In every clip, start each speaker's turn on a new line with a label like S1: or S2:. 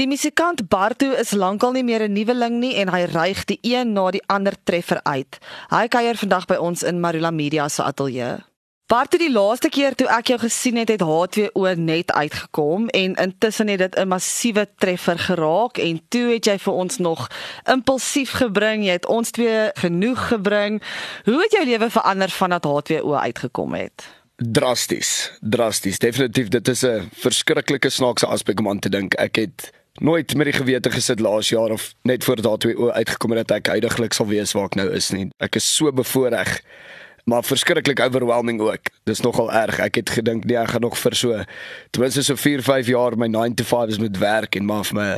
S1: Die musikant Bartu is lankal nie meer 'n nuweling nie en hy ryg die een na die ander treffer uit. Hy kuier vandag by ons in Marula Media se ateljee. Bartu, die laaste keer toe ek jou gesien het, het H2O net uitgekom en intussen het dit 'n massiewe treffer geraak en toe het jy vir ons nog impulsief gebring, jy het ons twee genoeg gebring. Hoe het jou lewe verander vandat H2O uitgekom het?
S2: Drasties, drasties. Definitief, dit is 'n verskriklike snaakse aspek om aan te dink. Ek het nooit met die gewete gesit laas jaar of net voor daardie twee uitgekom het dat ek huidigelik sal wees waar ek nou is nie. Ek is so bevoordeel maar verskriklik overwhelming ook. Dis nogal erg. Ek het gedink nee, ek gaan nog vir so ten minste so 4, 5 jaar my 9 to 5 is met werk en maar vir my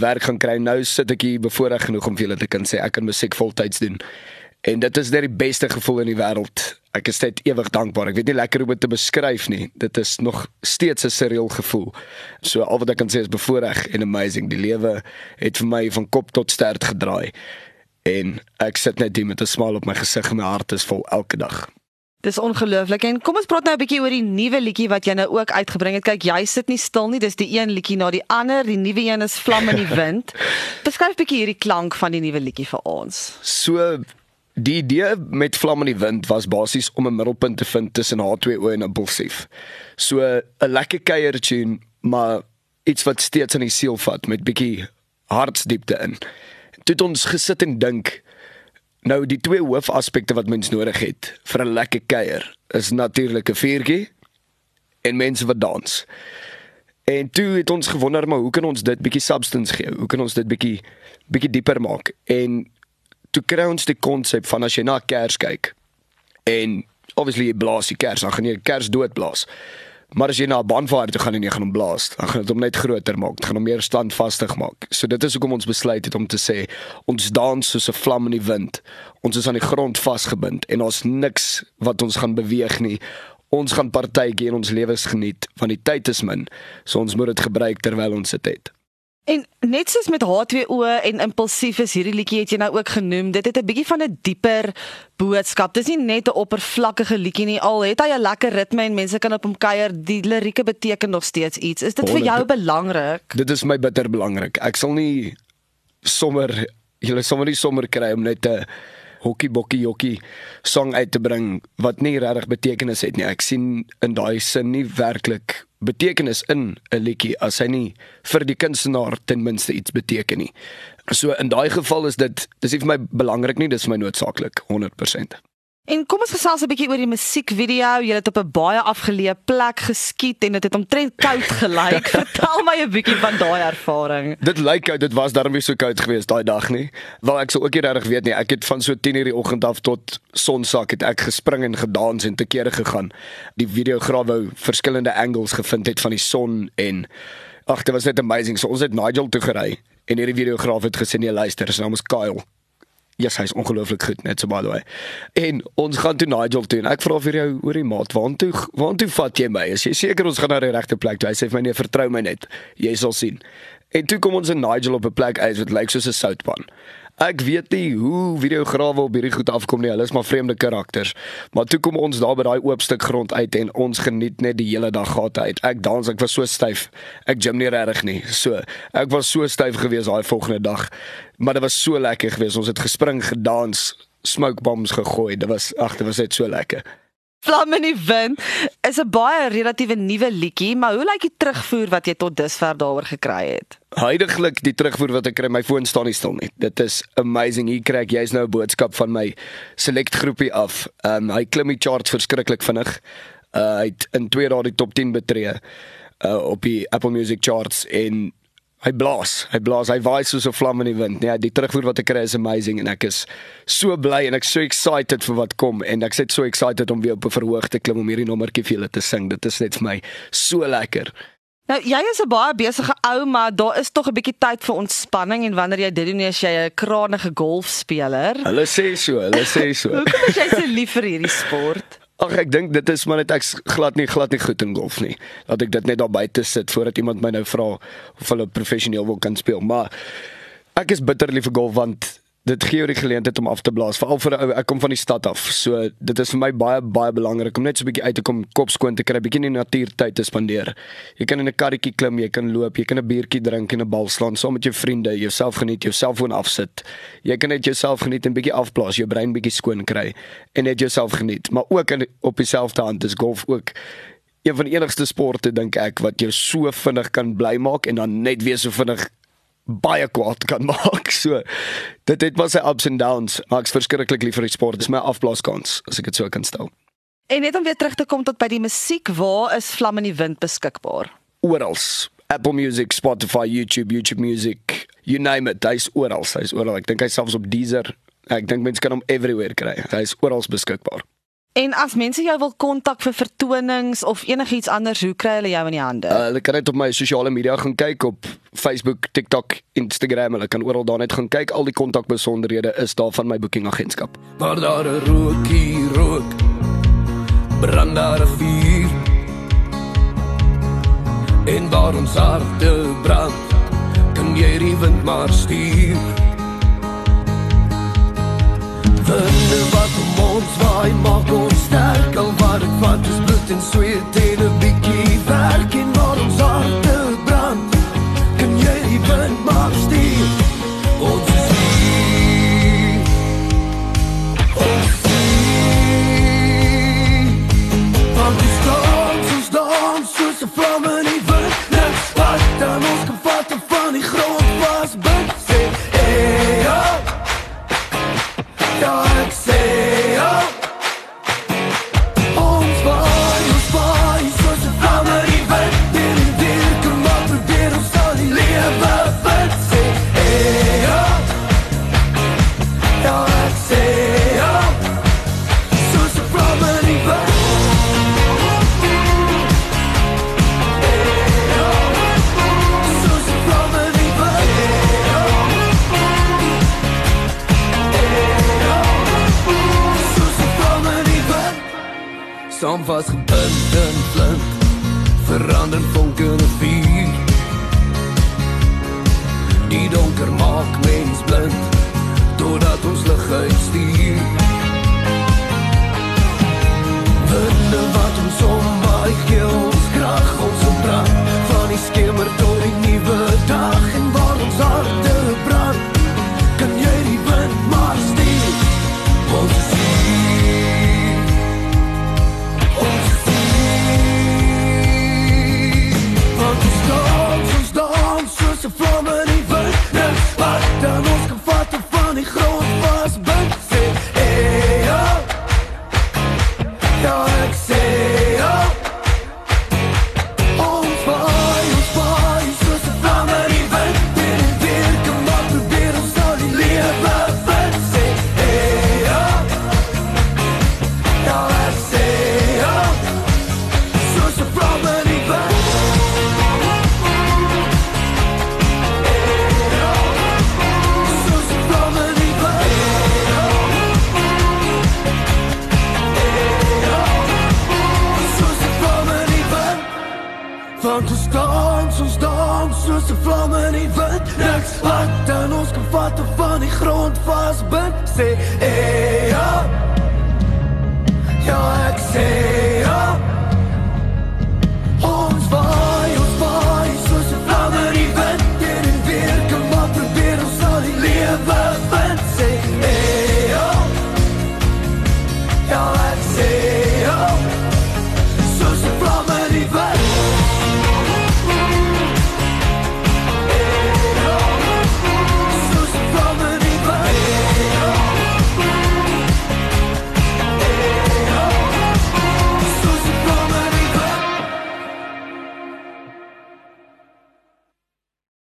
S2: werk gaan kry. Nou sit ek hier bevoordeel genoeg om vir julle te kan sê ek kan musiek voltyds doen. En dit is net die beste gevoel in die wêreld. Ek is net ewig dankbaar. Ek weet nie lekker hoe om dit te beskryf nie. Dit is nog steeds 'n surreal gevoel. So al wat ek kan sê is bevoordeel en amazing. Die lewe het vir my van kop tot stert gedraai. En ek sit net hier met 'n smile op my gesig en my hart is vol elke dag.
S1: Dis ongelooflik. En kom ons praat nou 'n bietjie oor die nuwe liedjie wat jy nou ook uitgebring het. Kyk, jy sit nie stil nie. Dis die een liedjie na die ander. Die nuwe een is Vlam in die Wind. Beskryf 'n bietjie hierdie klank van die nuwe liedjie vir ons.
S2: So die idee met Vlam in die Wind was basies om 'n middelpunt te vind tussen H2O en Impulsief. So 'n lekker kuier tune, maar iets wat steeds in die siel vat met bietjie hartsdiepte in. Toe het ons gesit en dink nou die twee hoofaspekte wat mens nodig het vir 'n lekker kuier is natuurlik 'n vuurtjie en mense wat dans. En toe het ons gewonder maar hoe kan ons dit bietjie substance gee? Hoe kan ons dit bietjie bietjie dieper maak? En toe kry ons die konsep van as jy na kers kyk en obviously jy blaas die kers, dan gaan jy die kers doodblaas. Maar as jy na 'n bonfire toe gaan en jy gaan hom blaas, dan gaan dit hom net groter maak, dit gaan hom meer standvastig maak. So dit is hoekom ons besluit het om te sê ons dans soos 'n vlam in die wind. Ons is aan die grond vasgebind en ons niks wat ons gaan beweeg nie. Ons gaan partytjie in ons lewens geniet want die tyd is min. So ons moet dit gebruik terwyl ons dit het.
S1: En net soos met H2O en impulsief is hierdie liedjie het jy nou ook genoem. Dit het 'n bietjie van 'n dieper boodskap. Dis nie net 'n oppervlakkige liedjie nie. Al het hy 'n lekker ritme en mense kan op hom kuier, die lirieke beteken nog steeds iets. Is dit vir jou belangrik?
S2: Dit is my bitter belangrik. Ek sal nie sommer julle sommer nie sommer kry om net 'n hokkie bokkie jokkie song uit te bring wat nie regtig betekenis het nie. Ek sien in daai sin nie werklik betekenis in 'n liedjie as hy nie vir die kunstenaar ten minste iets beteken nie. So in daai geval is dit dis nie vir my belangrik nie, dis vir my noodsaaklik 100%.
S1: En kom ons gesels 'n bietjie oor die musiekvideo. Jy het op 'n baie afgeleë plek geskiet en dit het omtrent koud gelyk. Vertel my 'n bietjie van daai ervaring.
S2: Dit lyk koud, dit was darm nie so koud geweest daai dag nie. Wel ek sou ook nie regtig weet nie. Ek het van so 10:00 die oggend af tot sonsak het ek gespring en gedans en te kere gegaan. Die videograaf wou verskillende angles gevind het van die son en ag, dit was net amazing. So ons het Nigel toe gery en hierdie videograaf het gesê nee, luister, sy naam is Kyle. Ja, yes, hy's ongelooflik goed net so by the way. En ons gaan toe Nigel toe ek vra vir jou oor die maat, waartoe waartoe vat jy my? Is jy seker ons gaan na die regte plek toe? Hy sê vir my nee, vertrou my net. Jy sal sien. En toe kom ons in Nigel op 'n plek uit wat lyk soos 'n soutpan. Ek weet nie hoe videograwe op hierdie goed afkom nie. Hulle is maar vreemde karakters. Maar toe kom ons daar by daai oop stuk grond uit en ons geniet net die hele dag gehad uit. Ek dans, ek was so styf. Ek gym nie regtig nie. So, ek was so styf gewees daai volgende dag. Maar dit was so lekker geweest. Ons het gespring, gedans, smoke bombs gegooi. Dit was ag, dit was net so lekker.
S1: Vlam in die wind is 'n baie relatiewe nuwe liedjie, maar hoe lyk die terugvoer wat jy tot dusver daaroor gekry het?
S2: Huidiglik die terugvoer wat ek kry, my foon staan nie stil nie. Dit is amazing. Hier kry ek jy's nou 'n boodskap van my select groepie af. Ehm um, hy klim die charts verskriklik vinnig. Uh hy het in 2 dae die top 10 betree uh op die Apple Music charts en Hy blaas, hy blaas, hy waai soos 'n vlam in die wind. Nee, die terugvoer wat ek kry is amazing en ek is so bly en ek so excited vir wat kom en ek sit so excited om weer op 'n verhoog te klim om hierdie nommertjie vir julle te sing. Dit is net vir my so lekker.
S1: Nou jy is 'n baie besige ou, maar daar is tog 'n bietjie tyd vir ontspanning en wanneer jy dit doen as jy 'n krangige golfspeler.
S2: Hulle sê so, hulle sê so.
S1: Hoekom is jy so lief vir hierdie sport?
S2: Ag ek dink dit is maar net ek glad nie glad nie goed in golf nie. Laat ek dit net daar buite sit voordat iemand my nou vra of hulle professioneel wil kan speel. Maar ek is bitter lief vir golf want dit gee jou die geleentheid om af te blaas. Veral vir 'n ou ek kom van die stad af. So dit is vir my baie baie belangrik om net so 'n bietjie uit te kom, kop skoon te kry, bietjie in die natuur tyd te spandeer. Jy kan in 'n karretjie klim, jy kan loop, jy kan 'n biertjie drink en 'n bal slaan saam met jou vriende, jouself geniet, jou selfoon afsit. Jy kan net jouself geniet en bietjie afblaas, jou brein bietjie skoon kry en net jouself geniet. Maar ook in, op dieselfde hand is golf ook een van die enigste sporte dink ek wat jou so vinnig kan bly maak en dan net weer so vinnig baie kwaad kan maak. So dit het was sy ups and downs, maar ek's verskriklik lief vir die sport. Dit is my afblaaskans as ek dit so kan stel.
S1: En net om weer terug te kom tot by die musiek, waar is Vlam in die Wind beskikbaar?
S2: Oral. Apple Music, Spotify, YouTube, YouTube Music, you name it, hy's oral. Hy's oral. Ek dink hy's selfs op Deezer. Ek dink mense kan hom everywhere kry. Hy's oral beskikbaar.
S1: En as mense jou wil kontak vir vertonings of enigiets anders, hoe kry hulle jou in die hande?
S2: Uh, hulle kan net op my sosiale media gaan kyk op Facebook, TikTok, Instagram. Hulle kan oral daar net gaan kyk. Al die kontakbesonderhede is daar van my boekingagentskap.
S3: Maar daar 'n rookie rook. Brand daar 'n vuur. En waar ons harte brand, kan jy die wind maar stuur. Winde wat om ons waai maak ons sterk Die donker maak mens blind, totdat ons lig uitstuur. Winde wat ons omwaai, gee ons krag, ons brand van die skemer tot die nuwe soos 'n vlam in die wind. Niks wat dan ons kan vat van die grond vasbind. Sê, hey, ja. Ja, ek sê